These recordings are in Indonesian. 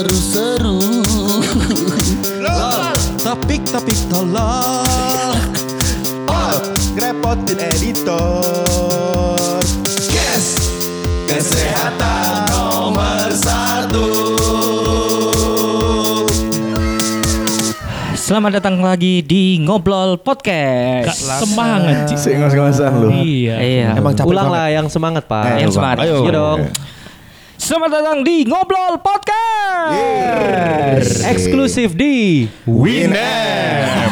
seru-seru Topik-topik tolol Oh, ngerepotin editor Yes, kesehatan nomor satu Selamat datang lagi di Ngobrol Podcast. Semangat Ci. Sik ngos-ngosan lu Iya. Iya. Emang capek Ulang banget. lah yang semangat pak. Eh, yang semangat. Ayo. Iya dong. Oke. Selamat datang di Ngobrol Podcast. Eksklusif di Winem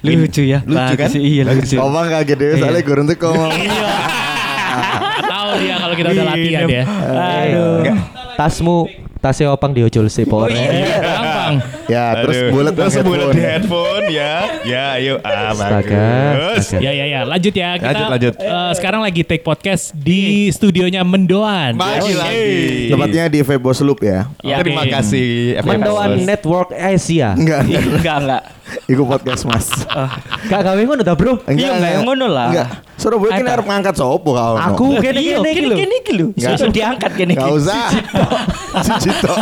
Lucu ya. Lucu kan? Bagus, Iya lucu. Omong kaget deh soalnya gue untuk ngomong Tahu dia kalau kita udah latihan ya. Aduh. tasmu tasnya opang diojol sih Oh gampang. Ya terus bulat terus bulat headphone. di headphone ya ya ayo ah bagus astaga. Ya ya ya, lanjut ya. Kita Lanjut, lanjut. eh, sekarang lagi take podcast di studionya Mendoan. lagi lagi Tepatnya di Febos Loop ya Ya. terima kasih Mendoan. Network Asia. Enggak, enggak. Enggak enggak. Iku podcast mas Gak gawe ngono dah bro. Iya, enggak yang ngono lah. Enggak Surabaya kini harus ngangkat sopo kau Aku Iya, kini gini. kini kini lu. Sudah diangkat kini. Gak usah Cicito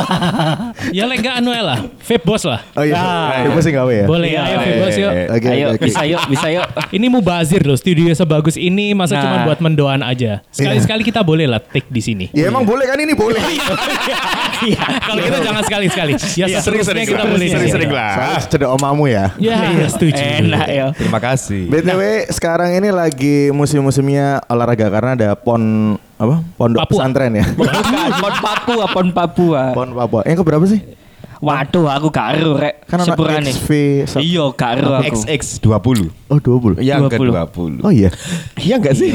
Ya lek enggak anu lah. Vape boss lah. Oh iya Ah. Ibu sih gawe ya Boleh ya, ayo vape boss yuk. Oke Ayo bisa yuk, bisa yuk. Ini mau bazir loh, studio sebagus ini masa Nah. cuma buat mendoan aja. Sekali-sekali kita boleh lah take di sini. Ya emang boleh kan ini boleh Iya. Kalau kita jangan sekali-sekali. Ya Iya, seterusnya sering-sering kita boleh. Sering-sering lah. Cedek omamu ya Ya, ya setuju. Enak ya. terima kasih BTW sekarang ini lagi musim-musimnya olahraga karena ada pon apa? Pondok Papua. pesantren ya. Pon Papua, pon Papua. pon Papua. Yang keberapa sih? Waduh, aku karo rek. Kan anak Sepurane. XV. Iya, karo aku. XX 20 Oh 20. yang ke 20. 20 Oh iya. iya enggak sih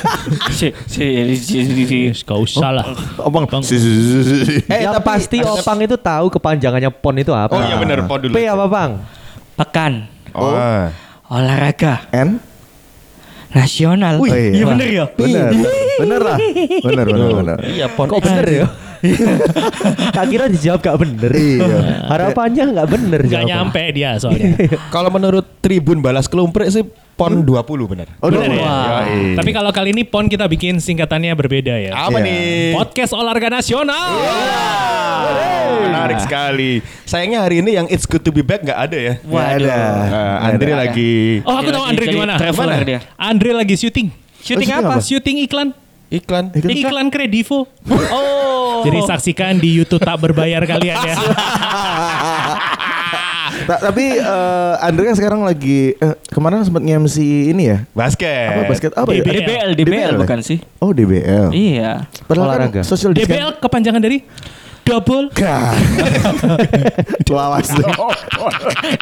Si, si, si, si, si. Gak usah lah. Opang. Si, si, si, si, si. Eh, pasti opang itu tahu kepanjangannya pon itu apa. oh iya benar pon dulu P apa bang? Pekan oh olahraga N. nasional. Oh, iya. Iya bener ya? Bener. Bener lah. Bener bener bener. Iya pon. Kok bener ya? Kak kira dijawab gak bener. Iya. Harapannya gak bener Gak nyampe dia soalnya. kalau menurut Tribun Balas Kelumprik sih pon 20 benar Oh, Bener dua. ya? Yoi. Tapi kalau kali ini PON kita bikin singkatannya berbeda ya. apa Iya. nih Podcast Olahraga Nasional. menarik sekali sayangnya hari ini yang it's good to be back nggak ada ya Nggak ada. Nah, Andre ada. lagi Oh aku tahu Andre traveler Mana? dia. Andre lagi syuting. Syuting Oh, apa? Syuting iklan. Iklan Iklan Kredivo. Oh. Jadi saksikan di YouTube tak berbayar kalian ya. Ta- tapi eh, Andre kan sekarang lagi eh, kemarin sempat nge-MC ini ya. basket Apa basket apa ya? DBL. DBL, DBL DBL, bukan sih? Oh DBL. Iya. Padahal Olahraga. kan social distancing. DBL kepanjangan dari double Gak. Lawas deh.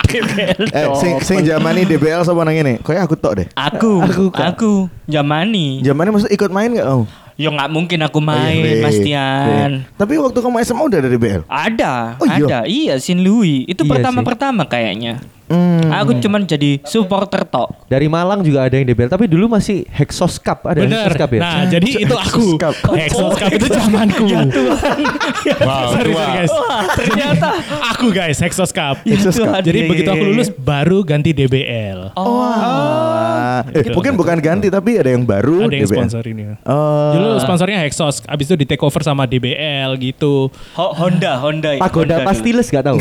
DBL. Eh, sing sing zaman ini DBL sama nang ini. Kayak aku tok deh. Aku, Aku, aku. Jamani. Zaman ini maksud ikut main gak kamu? Ya nggak mungkin aku Oh, main, iya, Mas iya. Tian. Tapi waktu kamu SMA udah ada DBL. Ada, Oh, iya? ada. Iya, Sin Louis. Itu Iya pertama-pertama kayaknya. Hmm. Aku cuman jadi supporter tok. Dari Malang juga ada yang DBL, tapi dulu masih Hexos Cup ada Bener. Hexos Cup ya. Nah jadi itu aku. Cup. Exos Cup itu zamanku. Ya Tuhan. wow Sorry, tua. sorry guys. Wah, ternyata. Aku guys, Hexos Cup. Ya Exos Cup. Jadi Iya, begitu iya, aku iya. lulus baru ganti DBL. Oh. Ah, eh, mungkin bukan ganti tapi ada yang baru Ada yang DBL. sponsor ini. Oh. Dulu sponsornya Hexos, abis itu di take over sama DBL gitu. Ho- Honda, Honda. Pagoda Honda Pastiles gak tahu.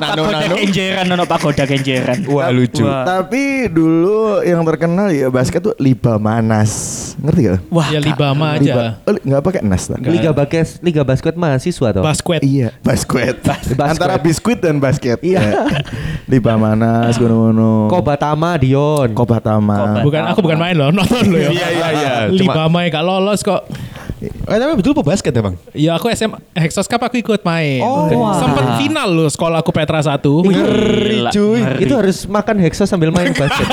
nano Pagoda kenjeran, nono pagoda kenjeran. wah lucu Wah. Tapi dulu yang terkenal ya basket tuh Liba Manas. Ngerti gak? Wah, ya Libama aja. Liba. Oh, nggak pakai nas. tak? Liga Basket Liga Basket mahasiswa toh. Basket. Iya, basket. Basket. Antara biskuit dan basket. Iya. Ya. Liba Manas, gunung-gunung. Kobatama Dion. Kobatama. Bukan aku bukan main loh, nonton loh ya. Iya, iya, iya. Libama ya gak lolos kok. Eh tapi betul apa basket ya bang Ya aku SM Hexos Cup aku ikut main. Oh, wah. Sempet final loh sekolah aku Petra 1. Gila, cuy. ngeri. Itu harus makan Hexos sambil main basket.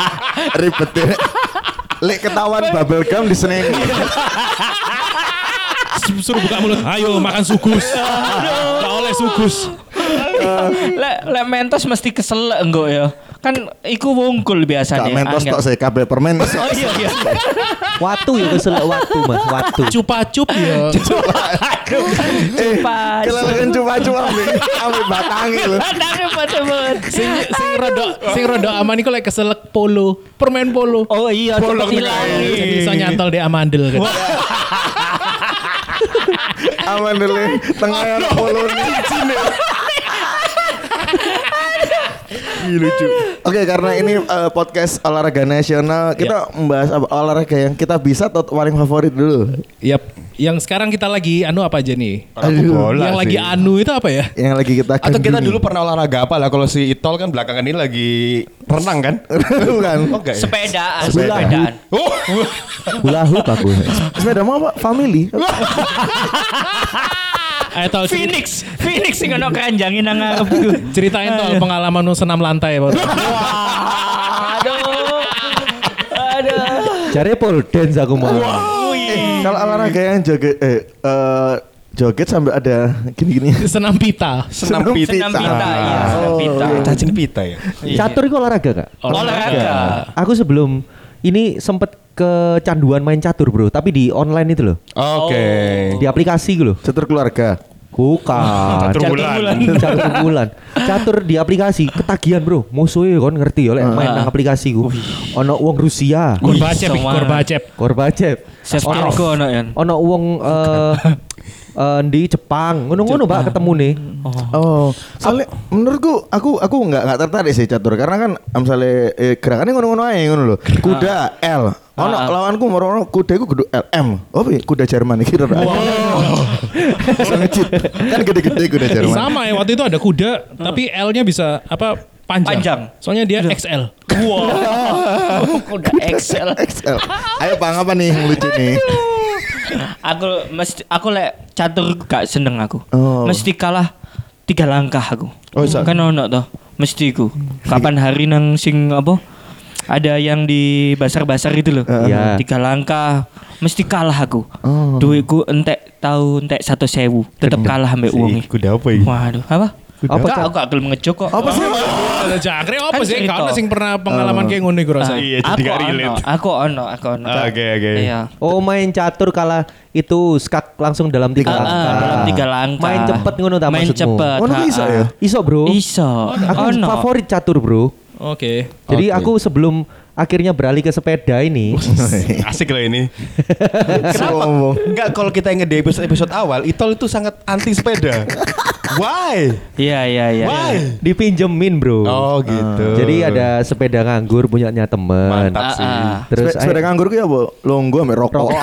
Ribet ya. Lek ketahuan bubble gum di seneng. Suruh buka mulut. Ayo makan sugus. Gak oleh sugus. Lek lek mentos mesti kesel enggak ya? Kan iku wungkul biasanya. Kak mentos tok saya kabel permen. Oh iya iya. Watu ya kesel watu mas. Watu. Cupa-cup ya. Coba. Kelelakan coba-coba ambil ambil batangi loh. Ada cepet sing sing rodok sing rodok aman iku lek keselek polo, permen polo. Oh iya cepet hilang. Jadi iso nyantol di amandel kan. Aman dulu. Tengah yang polo nih. Ih, lucu. Oke, karena ini eh, podcast olahraga nasional, kita membahas apa, olahraga yang kita bisa atau paling favorit dulu. Yap. Yang sekarang kita lagi anu apa aja nih? Aduh. bola yang lagi sih. anu itu apa ya? Yang lagi kita Atau kita dulu pernah olahraga apa lah kalau si Itol kan belakangan ini lagi renang kan? Bukan. Oh enggak ya? Sepedaan, Sepeda. sepedaan. Oh, Hula hoop aku. Sepeda mau apa? Family. Ayo tol ceri- Phoenix, Phoenix sing ono keranjangin nang ngarep iku. ceritain tol pengalaman senam lantai. Bro. Aduh. Aduh. Cari pole dance aku mau. Eh, kalau olahraga yang joget eh eh, joget sampai ada gini-gini. senam pita. senam Senam pita. Senam pita, iya, senam Oh, pita. iya. Cacing pita ya. Catur itu olahraga kak? Olahraga. Aku sebelum ini sempet kecanduan main catur bro, tapi di online itu loh, Oke. di aplikasi gitu loh. Catur keluarga. Bukan. Catur bulan. catur bulan. Catur di aplikasi ketagihan bro. Musuhnya kan ngerti ya lek main nang aplikasi ku. Ono uang Rusia. Gorbacep. Gorbacep. Seskergo ono yan. Ono uang eh eh, di Jepang. Ngono-ngono Pak ketemu nih. Oh, soalnya menurutku aku aku nggak nggak tertarik sih catur karena kan misalnya eh, gerakannya ngono-ngono aja ngono loh. Kuda L. Ono Ah. lawanku moro kuda iku kudu L M. Oh, piye? kuda Jerman iki kira. Bisa ngecit. Kan gede-gede kuda Jerman. Sama ya waktu itu ada kuda tapi L-nya bisa apa panjang. Panjang. Soalnya dia XL. Udah Excel. XL. Ayo Bang apa nih yang lucu nih? Aku mesti aku lek catur gak seneng aku. Oh. Mesti kalah tiga langkah aku. Oh, iso. Kan ono toh. Mesti ku. Kapan hari nang sing apa? Ada yang di basar-basar itu loh. Iya. Tiga langkah mesti kalah aku. Oh. Duitku entek tahu entek satu sewu. Tetep kalah ambek uangnya. Kuda apa ini? Waduh, apa? Apa, Enggak, aku gak gelem ngejok kok. Apa sih? Ada jangkrik apa Kan sih? cerita. Kau sing pernah pengalaman kayak ngono iku rasa. Iya, jadi aku gak ono, relate. aku ono, aku ono. Oke, oke. Iya. Oh main catur kalah itu skak langsung dalam tiga Ah, ah, langkah. dalam tiga langkah. Main cepet ngono ta Main maksudmu? cepet. Ngono ah, bisa ah. ya? Iso bro. Iso. Aku Ono. favorit catur bro. Oke. Jadi aku sebelum akhirnya beralih ke sepeda ini. Asik loh ini. Kenapa? Enggak kalau kita ingat di episode episode awal, Itol itu sangat anti sepeda. Why? Iya, iya, iya. Why? dipinjemin bro. Oh gitu. Jadi ada sepeda nganggur punyanya temen. Mantap Ah, sih. ah. Terus Sepeda ayo- nganggur ku ya, Bu? Longgo ambek rokok.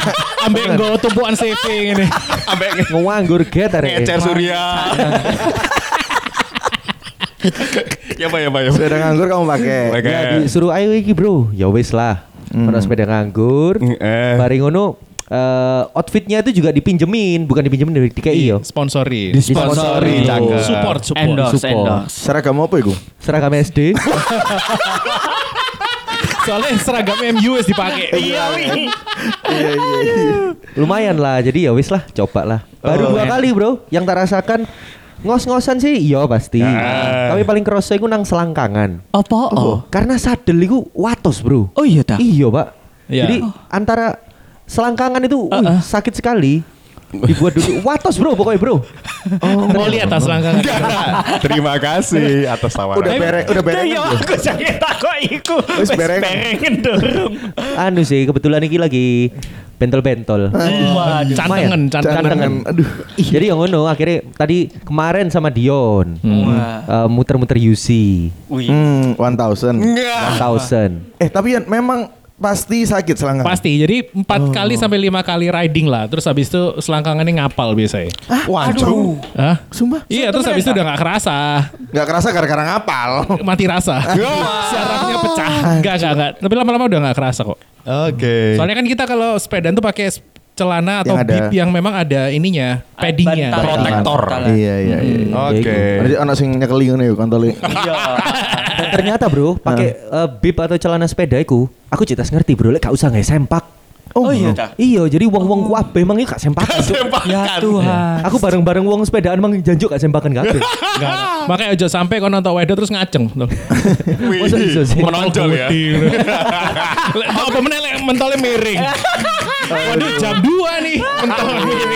Ambek nggo tumpuan CV ini. Ambek nganggur get arek. ngecer Surya. Ya pak ya pak ya. Sepeda nganggur kamu pakai. Ya disuruh ayo iki bro. Ya wis lah. Ono sepeda nganggur. Eh. Bareng ngono eh, outfitnya itu juga dipinjemin, bukan dipinjemin dari DKI yo. Sponsori. Disponsori. cakep. Support, support. Endorse, Support. endorse. Seragam apa iku? Seragam SD. Soalnya seragam MU wis dipakai. Iya, wih. Iya iya iya. Lumayan lah. Jadi ya wis lah, coba lah. Baru Oh, dua ya. kali, Bro. Yang tak rasakan ngos-ngosan sih iya pasti. Ah. Tapi paling kerasa iku nang selangkangan. Apa? Oh. Karena sadel iku watos, Bro. Oh iya ta. Iya, Pak. Iya. Jadi antara selangkangan itu wih, Uh-uh. sakit sekali. Dibuat duduk watos, Bro, pokoknya, Bro. Mau lihat tas langkangan. Terima kasih atas tawaran. Udah bereng, udah bereng. Ya aku sakit takut iku. Wis Wis bereng. dorong. anu sih, kebetulan iki lagi bentol-bentol. Waduh. Cantengen, cantengen. Cantengan. Aduh. Jadi yang ngono akhirnya tadi kemarin sama Dion Wah. eh, muter-muter UC. Hmm, 1000. Enggak. 1000. Eh, tapi ya memang pasti sakit selangkang. Pasti. Jadi empat kali sampai lima kali riding lah. Terus habis itu selangkangannya ngapal biasanya. Waduh. Hah? Sumpah. Iya, terus habis itu udah nggak kerasa. Gak kerasa gara-gara ngapal. Mati rasa. Syarafnya pecah. Enggak, enggak, enggak. Tapi lama-lama udah nggak kerasa kok. Oke. Soalnya kan kita kalau sepedaan tuh pakai celana atau Yang ada- bib yang memang ada ininya, paddingnya. Bantal. Protektor. Bantal. Iya iya iya. Oke. Berarti anak sing nyekeli ngono ya kontole. Iya. Dan ternyata bro, pakai eh, bib atau celana sepeda iku, aku citas ngerti bro, lek gak usah nggak sempak. Oh iya ta. Iya, jadi wong-wong kuabe emang gak sempakan. Cuk. Ya Tuhan. Aku bareng-bareng wong sepedaan emang janjuk gak sempakan kabeh. Enggak ada. Makanya aja sampai kau nonton wedo terus ngaceng. Tuh. Wih, Masa bisa sih? menonjol ya. Lek, Apa meneh lek mentolnya miring. Waduh jam 2 nih ini.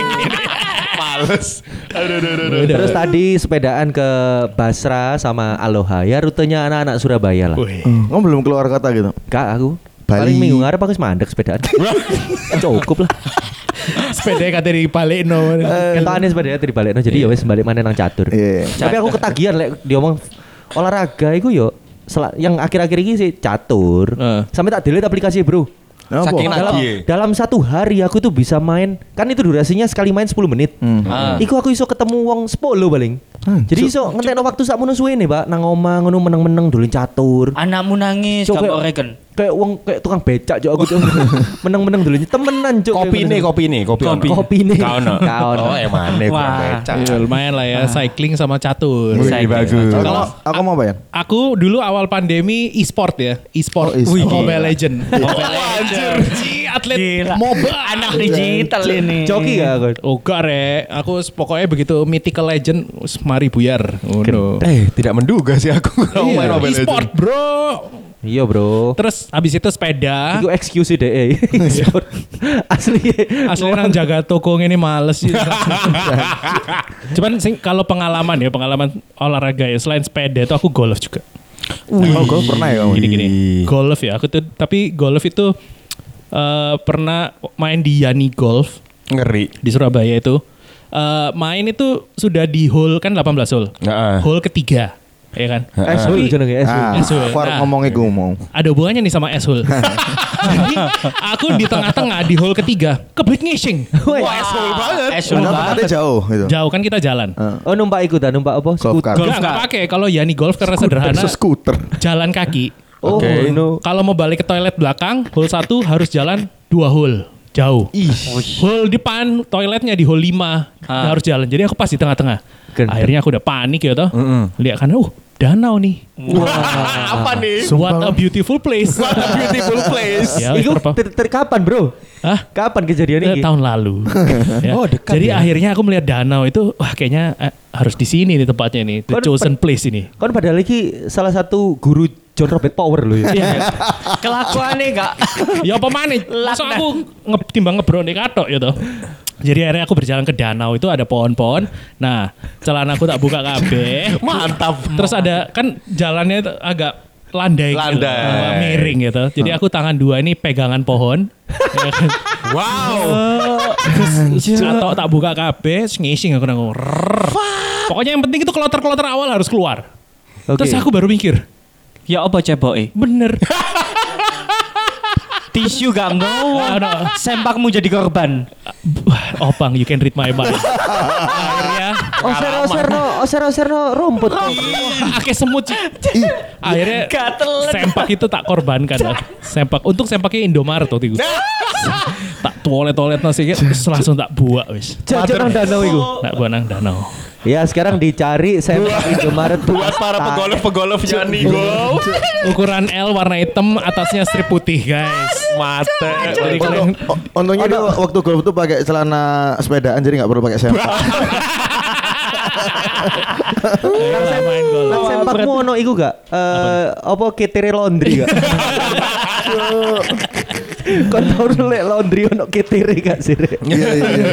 Males. Aduh, aduh, aduh, aduh. Terus tadi sepedaan ke Basra sama Aloha ya rutenya anak-anak Surabaya lah. Wih. Kamu belum keluar kota gitu. Kak aku Paling Bali. minggu ngarep aku wis mandek sepedaan. Cukup lah. Sepeda kate di balik no. Ketane sepedaan tadi balik jadi ya wis balik mana nang catur. Iya. Tapi aku ketagihan lek diomong olahraga iku yo yang akhir-akhir ini sih catur. Eh. Sampai tak delete aplikasi, Bro. Apa? Saking dalam, dalam satu hari aku tuh bisa main kan itu durasinya sekali main 10 menit. Ah. Iku aku iso ketemu wong 10 paling. Jadi iso ngentekno waktu sak mono suwene, Pak. Nang omah ngono meneng-meneng dolen catur. Anakmu nangis Cok, kamu kayak- reken. Kayak wong kayak tukang becak cok aku cok. meneng-meneng dolen temenan cok. Kopi nih, kopi nih, kopi. Kopi. Kopi nih. Kau no. Kau no. Oh, emang nih, becak. Iya, lumayan lah ya cycling sama catur. Wih, Cycling. bagus. Aku, Kalau- aku mau ya? Aku dulu awal pandemi e-sport ya, e-sport, Oh, e-sport. Mobile Legend. Mobile Legend. Atlet Gila. MOBA. Anak digital ini. Joki gak aku? Oh gak re, aku pokoknya begitu Mythical Legend wis mari buyar. Oh, no. Eh, tidak menduga sih aku Legends. E-sport bro. Iya, Bro. Terus habis itu sepeda. Iku excuse deh. Sport. Asli. Asli orang jaga toko ini males sih. Cuman sing, kalau pengalaman ya, pengalaman olahraga ya selain sepeda itu aku golf juga. Oh, gue pernah ya kamu? Gini-gini. Golf ya, aku tuh tapi golf itu eh, pernah main di Yani Golf Ngeri. di Surabaya itu. Eh, main itu sudah di hole kan 18 hole. Heeh. Hole ketiga, ya kan? Esul jenenge Esul. Ah, Esul. aku harus Nah. ngomong iku mau. ada hubungannya nih sama Eshul. Jadi aku di tengah-tengah di hole ketiga kebet ngising. Wah, Esul banget. Esul Padahal banget. jauh gitu. Jauh kan kita jalan. Oh numpak ikut dah numpak apa? Cart. Golf car. pakai. Kalau Yani golf karena sederhana scooter. jalan kaki. Oh no. Kalau mau balik ke toilet belakang, hole satu harus jalan dua hole jauh. Hole depan toiletnya di hole 5 Ah. harus jalan. Jadi aku pas di tengah-tengah. Akhirnya aku udah panik ya toh. Lihat kan, uh danau nih. Apa nih? What a beautiful place. What a Beautiful place. ya, terpa- ter, ter- kapan bro? Hah? Kapan kejadian Eh, ini? tahun lalu. Ya. Oh, dekat Jadi ya. akhirnya aku melihat danau itu, wah kayaknya eh, harus di sini nih tempatnya nih, the Kan chosen place ini. Kan padahal lagi salah satu guru John Robert Power loh ya. Iya. Kelakuannya enggak. ya apa mana? Masa aku nge timbang ngebron di katok gitu. Jadi akhirnya aku berjalan ke danau itu ada pohon-pohon. Nah, celana aku tak buka kabeh. Mantap. Terus ada kan jalannya itu agak landai, gitu, Landai. agak miring gitu. Jadi aku tangan dua ini pegangan pohon. Ya kan? Wow. Terus atau tak buka kabeh, terus ngising aku nanggung. Pokoknya yang penting itu kloter-kloter awal harus keluar. Oke. Terus aku baru mikir, Ya apa ceboke? bener. Tisu gak mau. Sempakmu jadi korban. Opang, you can read my mind. Akhirnya, Oser oser no, oser oser no rumput. akeh semut. Akhirnya sempak itu tak korbankan. Sempak, untuk sempaknya Indomaret waktu itu. Tak toilet-toilet nasi terus langsung tak buat wis. Jajan nang danau iku. Tak buat nang danau. Ya sekarang dicari saya Indomaret Buat para pegolf-pegolf Yani Golf. Ukuran L warna hitam, atasnya strip putih guys. Mate. Untungnya dia waktu golf tuh pakai celana sepedaan jadi nggak perlu pakai sempak. Ayo main golf. Nang sempakmu ono iku gak? Eh apa ketere laundry gak? Kon tau lek laundry ono ketere gak sih? Rek? Iya iya iya.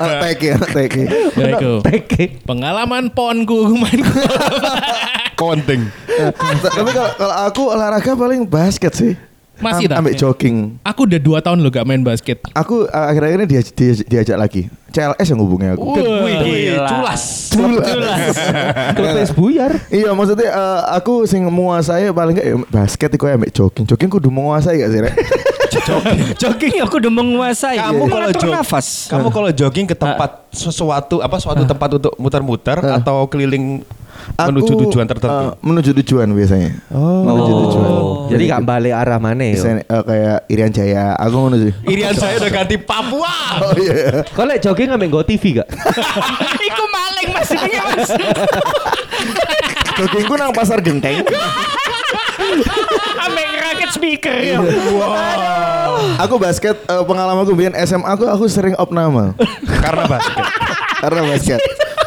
Anak teki, anak teki. Ya, iku. Teke. Pengalaman ponku main. Konting. Tapi kalau kalau aku olahraga paling basket sih. Masih tak? Am- Ambek jogging. Aku udah dua tahun lo gak main basket. Aku uh, akhir-akhir ini diaj- diaj- diajak lagi. CLS yang hubungi aku. Wih, Gila. Culas. Klepes buyar. Iya maksudnya eh, aku sing menguasai paling enggak ya basket iku ambek jogging. Jogging kudu menguasai gak sih, Rek? Jogging aku udah menguasai. Kamu kalau jog- nafas. Kamu kalau jogging ke tempat sesuatu apa suatu tempat untuk muter-muter atau keliling menuju Aku, tujuan tertentu. eh, menuju tujuan biasanya. Oh. Menuju tujuan. Jadi gak balik arah mana ya? Eh, kayak Irian Jaya, aku ngono sih. Irian saya udah ganti Papua. Oh iya. Kau lek jogging ambek Go TV gak? Iku maling mas ini mas. Joggingku nang pasar genteng. Ambek rakit speaker ya. aku basket eh, pengalaman aku bikin SMA aku aku sering opname Karena basket. karena basket.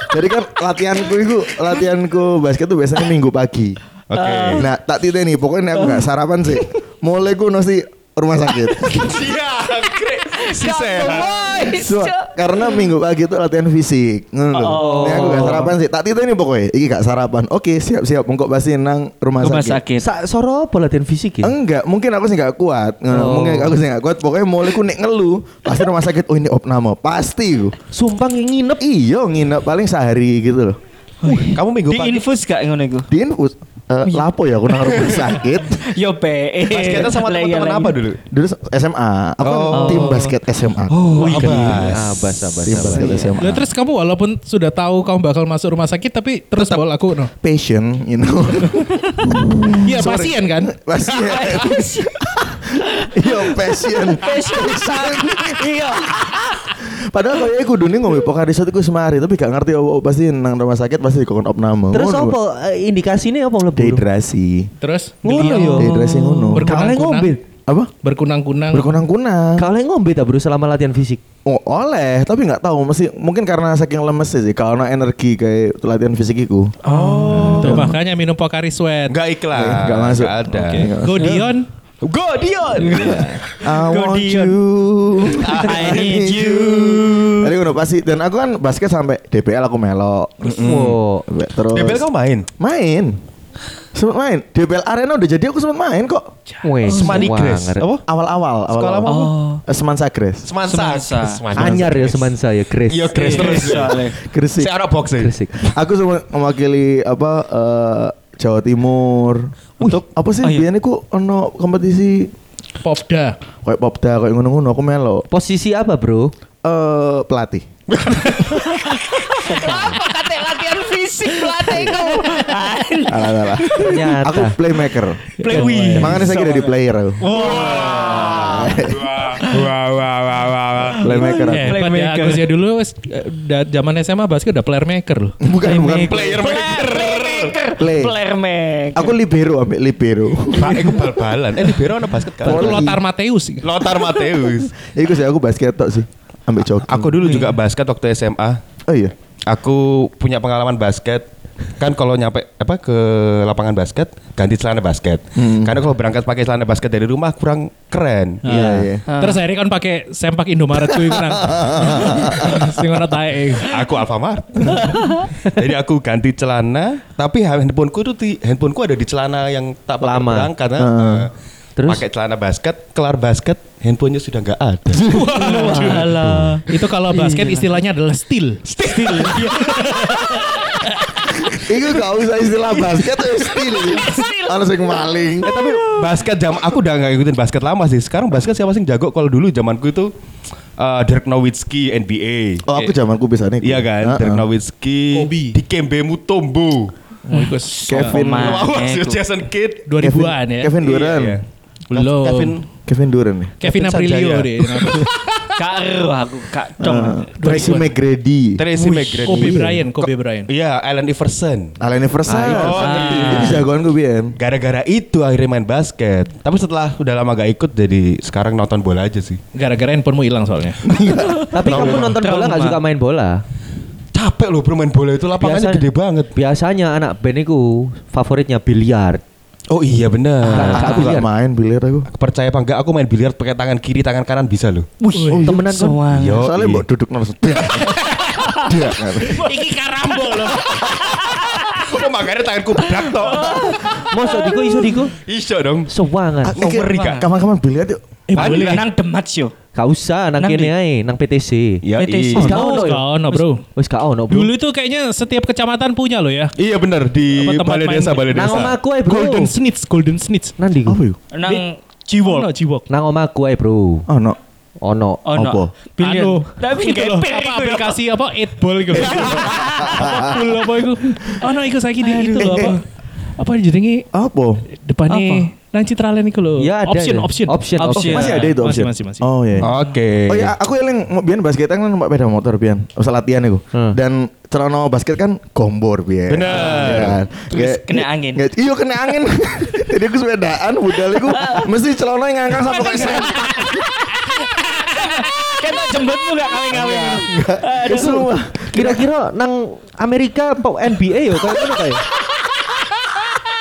Jadi kan latihanku itu latihanku basket tuh biasanya minggu pagi. Oke. Nah, tak titeni pokoknya aku nggak sarapan sih. Mulai ku nasi rumah sakit. Iya, si karena minggu pagi itu latihan fisik. Ngono. Oh. Ini aku gak sarapan sih. Tak tito ini pokoknya. Iki gak sarapan. Oke, siap-siap. Mengkok pasti nang rumah, Rumah sakit. sakit. Sa soro apa latihan fisik ya? Enggak, mungkin aku sih gak kuat. Ngono, Oh. Mungkin aku sih gak kuat. Pokoknya mulai ku nek ngeluh, pasti rumah sakit. Oh ini opname, pasti ku. Sumpah nginep Iya, nginep paling sehari gitu loh. Kamu minggu Di pagi infus gak ngono iku? Di infus. Eh, lapo ya aku nang rumah sakit. Yo PE. basketnya sama iya teman-teman lagi. apa dulu? Dulu SMA. Aku kan Oh. tim basket SMA. Oh, Abas, abas, tim abas. basket SMA. Lah terus kamu walaupun sudah tahu kamu bakal masuk rumah sakit tapi terus bawa aku no. Passion, you know. Iya pasien kan? Pasien. Iya, passion. Passion. Iya. Padahal kayak aku dunia ngomong pokari satu aku semari tapi gak ngerti apa pasti nang rumah sakit pasti dikon opname. Terus Ngono. apa eh, indikasinya apa mlebu? Dehidrasi. Terus Ngono yo. Dehidrasi ngono. Berkunang- ngombe. Apa? berkunang-kunang. Berkunang-kunang. Kale ngombe ta bro selama latihan fisik. Oh, oleh, tapi nggak tahu mesti mungkin karena saking lemes sih kalau energi kayak latihan fisikku. Oh. Tuh makanya minum Pocari Sweat. Enggak iklan. Nggak masuk. Nggak ada. Oke. Go Dion. Go Dion. I want Godian. you. I need you. Tadi udah pasti dan aku kan basket sampai DBL aku melok. Wow. Terus DBL kamu main? main. Sempet main. DBL Arena udah jadi aku sempet main kok. Semani wah, Grace. ngeri. Apa? Awal-awal. Sekolah awal-awal. Oh. Semansa Grace. Semansa. Semansa. Semansa. Anyar ya semansa ya Grace. Iya, Grace terus. Soalnya. Gresik. Si anak boxing. Gresik. Aku sempat mewakili apa eh, Jawa Timur. Untuk apa sih? Oh, iya. Biasanya aku ono kompetisi Popda. kayak popda kayak ngono-ngono aku melo. Posisi apa bro? Eh pelatih. Apa kata latihan fisik pelatih kamu? Alah, alah. Aku playmaker. Play Makanya saya kira di player aku. Wah, wah, wah, wah, wah. Playmaker aku. Eh, hebat ya. Playmaker. Ya dulu wes, eh, zaman SMA basket udah player maker loh. Bukan bukan Player maker. Play. Player maker. Aku libero ambil libero. Pak, itu bal-balan. Eh, libero ada basket kan? Itu Volley. Lothar Mateus. Lothar Mateus. Iku sih aku basket tok sih. Ambil jogging. Aku dulu juga basket waktu SMA. Oh iya. Aku punya pengalaman basket. Kan kalau nyampe apa ke lapangan basket ganti celana basket. Karena kalau berangkat pakai celana basket dari rumah kurang keren. Iya iya. Terus akhirnya kan pakai sempak Indomaret kuwi kan. Sing tae. Aku Alfamart. Jadi aku ganti celana, tapi handphoneku tuh di handphoneku ada di celana yang tak Lama. berangkat. Heeh. Heeh. Terus? pakai celana basket, kelar basket, handphonenya sudah nggak ada. Walah. Itu kalau basket istilahnya adalah steal. Iku gak usah istilah basket eh still. Ono sing maling. eh tapi basket jam aku udah nggak ikutin basket lama sih. Sekarang basket siapa sih yang jago? Kalau dulu zamanku itu eh, Dirk Nowitzki NBA. Oh aku zamanku bisa nih. Iya kan, Dirk Nowitzki, Kobe. Dikembe Mutombo. Oh, Kevin ku- Jason Kidd. 2000-an ya. Kevin Durant. Iya, iya. Belum. Kevin Kevin Durant nih. Kevin Kevin Aprilio deh. Kak aku kak dong. Eh, Tracy McGrady. Tracy McGrady. Kobe Bryant, Kobe Bryant. Iya, Allen Iverson. Allen Iverson. Oh, Itu jagoan gue Bian. Gara-gara itu akhirnya main basket. Tapi setelah udah lama gak ikut jadi sekarang nonton bola aja sih. Gara-gara handphonemu hilang soalnya. Tapi kamu nonton bola nggak Trauma. suka main bola? Capek loh bro main bola itu lapangannya gede banget. Biasanya anak band itu favoritnya biliar. Oh iya benar. Kak Aku biliar. gak main biliar aku. Percaya apa enggak aku main biliar pakai tangan kiri tangan kanan bisa loh. Wih, temenan kan? Soang. Yo, Soalnya iya. mbok duduk nang. Dia kan. Iki karambol loh. Oh makanya tanganku bedak toh. Masa diko iso diko? Iso dong. Sewangan. Ngeri, Kak. Kapan-kapan biliar yuk. Eh boleh. lah. Nang demat yo. Gak usah nang Nang kene ae, nang PTC. Ya, PTC. iya. Wis gak ono Oh, ya? gak ono, bro. Wis gak ono, Bro. Dulu itu kayaknya setiap kecamatan punya loh ya. Iya benar di balai desa balai Nang desa. omaku ae, Bro. Golden Snitch, Golden Snitch. Nang yuk? Nang. Ono Jiwok. Nang omaku ae, Bro. Oh no. Ono. Oh Apa? Biliar. Anu, Tapi itu loh, apa aplikasi apa 8 ball gitu. apa pool apa itu? Oh no, iku saiki di itu loh apa? Apa jenenge Apa? depannya nang Citraland iku loh. Ya, ada, option, ada. option, Option, option. Masih ada itu Masih, option. masih, masih. Oh iya. Oke. Oh iya, aku eling biyen basket kan numpak sepeda motor biyen. Usah latihan iku. Hmm. Dan celana basket kan gombor biyen. Bener. Iya kan? Terus kena angin. Nggak- Iya kena angin. Jadi aku sepedaan budal iku mesti celana yang ngangkang sampai kayak Kita jembutmu gak kawin-kawin. Itu semua. Kira-kira nang Amerika po NBA yo kayak ngono kae.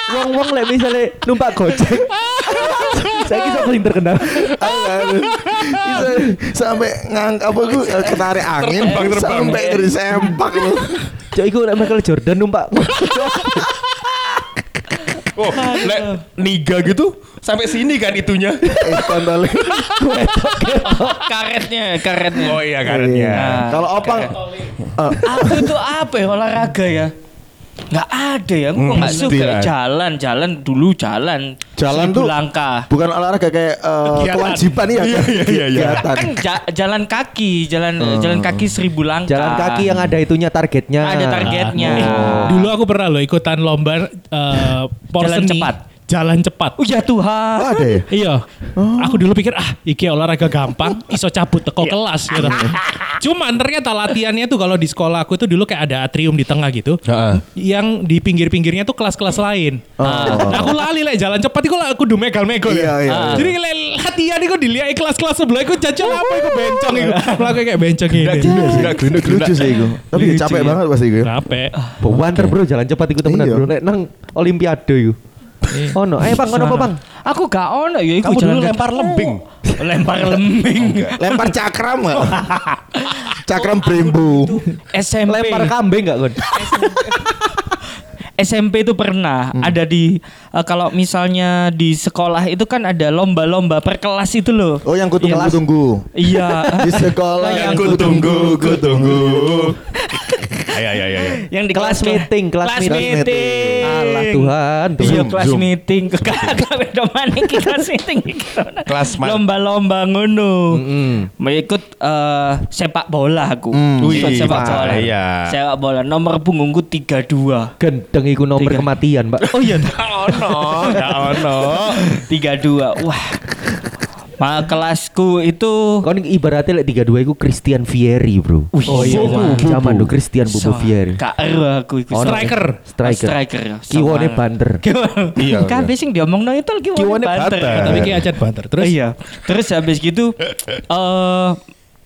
Wong-wong lek misale numpak Gojek. Saya kira paling terkenal. Sampai ngang apa gue ketarik angin Terbang, terbang. sampai ke sempak lu. Cok iku nek Michael Jordan numpak. Oh, lek niga gitu sampai sini kan itunya. Eh kontolnya. karetnya, karetnya. Oh iya karetnya. Nah, Kalau opang eh, aku itu apa ya olahraga ya? Nggak ada ya, aku Hmm, nggak suka ada. jalan, jalan dulu jalan. Jalan tuh langkah. bukan olahraga kayak eh, kewajiban ya. Iya, iya, iya, iya. Kan ja- jalan kaki, jalan jalan kaki seribu langkah. Jalan kaki yang ada itunya targetnya. ada targetnya. Dulu aku pernah loh ikutan lomba eh Jalan cepat. Jalan cepat. Oh ya Tuhan. Oh, ada ya? Iya. Aku dulu pikir ah iki olahraga gampang, iso cabut teko kelas gitu. Cuman ternyata latihannya tuh kalau di sekolah aku tuh dulu kayak ada atrium di tengah gitu. Heeh. Yang di pinggir-pinggirnya tuh kelas-kelas lain. Nah, aku lali lek jalan cepat iku lah aku du megal-megal Iya, ya. iya, iya. Jadi lek latihan iku dilihat kelas-kelas sebelah iku jajal apa iku bencong iku. Melakukan kayak bencong ini. Enggak gelunduk Lucu sih itu. Tapi capek ya. banget pasti gue. Capek. Banter bro jalan cepat iku temenan Iya. bro. Nek nang olimpiade iku. Oh no, eh bang, ono apa bang? Aku gak ono ya iku Kamu dulu lempar lembing. lempar lembing. Lempar cakram nggak? cakram brembo. SMP. Lempar kambing enggak kon? SMP itu pernah ada di eh, kalau misalnya di sekolah itu kan ada lomba-lomba per kelas itu loh. Oh yang kutunggu Kelas. tunggu. Iya. Di sekolah Yang yang kutunggu kutunggu. Ayo ayo ayo. yang di Kelas meeting, kelas kelas meeting. meeting. Alah Tuhan, Tuhan. Iya kelas Zoom. meeting ke kagak beda mana iki kelas meeting. Kelas lomba-lomba ngono. Mengikut eh, sepak bola aku. Hmm. Ikut sepak bola. iya. Sepak bola nomor punggungku 32. Gendeng iku nomor kematian, Pak. Oh iya, ono, ono. 32. Wah. Ma kelasku itu Kon ibaratnya lek 32 iku Christian Vieri, Bro. Wih, oh iya, wah. zaman dulu Christian Bobo Vieri. Eru aku iku. Ono. Striker. Striker. Striker. ya. Kiwone banter. Iya, Kan iya. sing diomongno itu kiwone Kiwone banter. banter. Tapi kayak acat banter. Terus iya. Terus habis gitu eh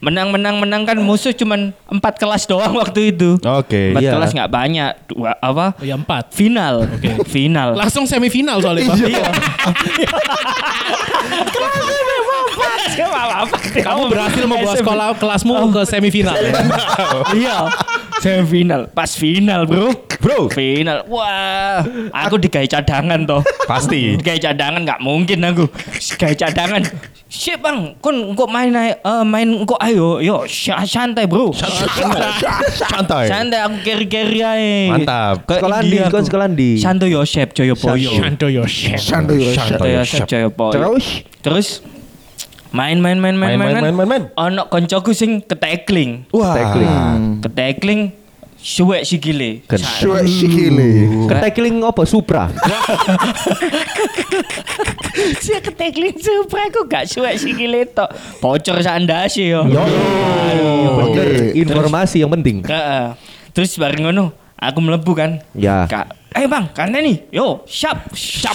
menang menang menang kan musuh cuman empat kelas doang waktu itu. Oke. Empat Iya. kelas nggak banyak. Dua apa? Oh, ya empat. Final. Final. Langsung semifinal soalnya Pak. Iya. Kamu berhasil membawa sekolah kelasmu ke semifinal ya. Iya. Semifinal. Pas final, Bro. Bro. Final. Wah, aku digawe cadangan toh. Pasti. Digawe cadangan nggak mungkin aku. Digawe cadangan. Siap bang, kon kok main ae- eh, main kok ayo, yo santai bro. Santai. Santai aku carry aja. Mantap. Sekolah di, kon sekolah di. Santo Yosep Yosef. Santo Santo Yosep. Terus Terus main main main main main Main, main, main, main. Ono koncoku sing ketekling. Wah. tackling. Ketekling suwek sikile. Ken- Sa- Suwe sikile. Ketekling apa? Supra. Si ketekling supra aku gak suwek sikile tok. Bocor sandase yo. Yo. Bener. Informasi yang penting. Heeh. Terus bareng ngono, aku melebu kan. Ya. Kak, eh bang, kan nih, yo, siap, siap.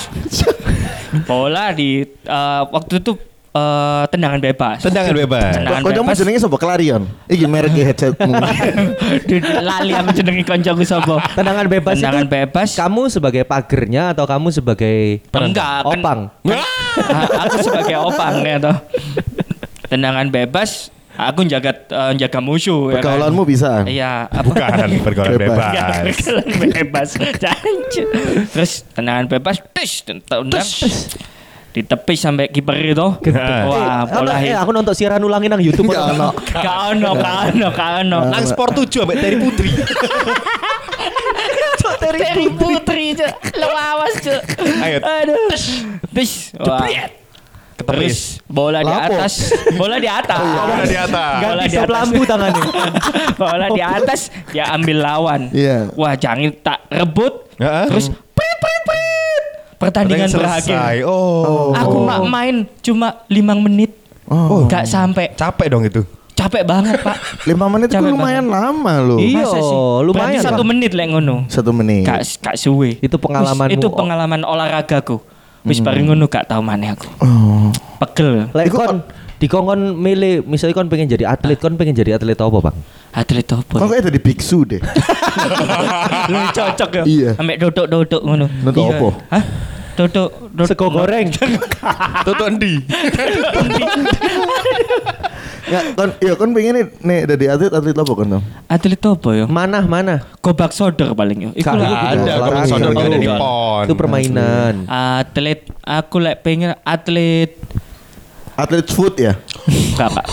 Bola di eh, waktu itu eh, tendangan bebas. Tendangan bebas. Tendangan kamu bebas. jenenge sapa Clarion? Iki merek headsetmu. Duh, Lali aku jenengi koncoku sapa. Tendangan bebas Tendangan itu bebas. kamu sebagai pagernya atau kamu sebagai Enggak, kan- opang? Ah, aku sebagai opang ya toh. Tendangan bebas, aku jaga eh, jaga musuh ya kan. Pergaulanmu bisa. Iya, Bukan pergaulan Bebas. bebas. Pergaulan bebas. Terus tendangan bebas, tis, tendang. Ditepis sampai kiper itu. Wah, Eh, bola eh, hit. aku nonton siaran ulangin nang YouTube. Enggak ono. Gak ono, gak ono, gak ono. Nang sport 7 ambek dari Putri. Terry Putri, Cuk. Awas, Cuk. Ayo. Aduh. Tis. Wah. Terus bola di atas, bola di atas. Bola di atas. Bola di atas. lampu tangannya. bola di atas, dia ambil lawan. Iya. Wah, jangan tak rebut. Heeh. Terus prit. Pertandingan berakhir. Oh. Aku mak main cuma 5 menit. Oh. Gak sampai. Capek dong itu. Capek banget, Pak. Lima menit itu lumayan lama loh. Iya, lumayan, Berarti satu menit lek ngono. Satu menit. Kak kak suwe. Itu pengalamanmu. Wis, Itu pengalaman olahragaku. Wis bareng ngono gak tau maneh aku. Oh. Pegel. Lek kon dikongkon milih misalnya kon pengen jadi atlet kon pengen jadi atlet apa bang Atlet Kok apa? kayak jadi biksu deh. Lu cocok ya. Iya. Ambek duduk-duduk ngono. Iya. apa? Hah? Tutuk Sego goreng. Tutu endi? Ya kon ya kon pengen nih nih dari atlet atlet apa kon? Atlet apa ya? Mana mana? Gobak sodor paling ya. Iku lah. ada. Kalau sodor gak ada di pon. Itu permainan. Atlet aku lek pengen atlet Atlet food ya. enggak Pak.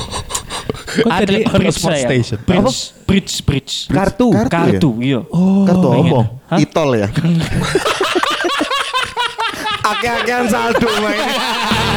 Atlet jadi bridge sport saya. station. Bridge, bridge, bridge. Kartu. Kartu ya? Kartu, iya. Kartu pengen. apa? Hah? Itol ya. Ake-akean saldo main.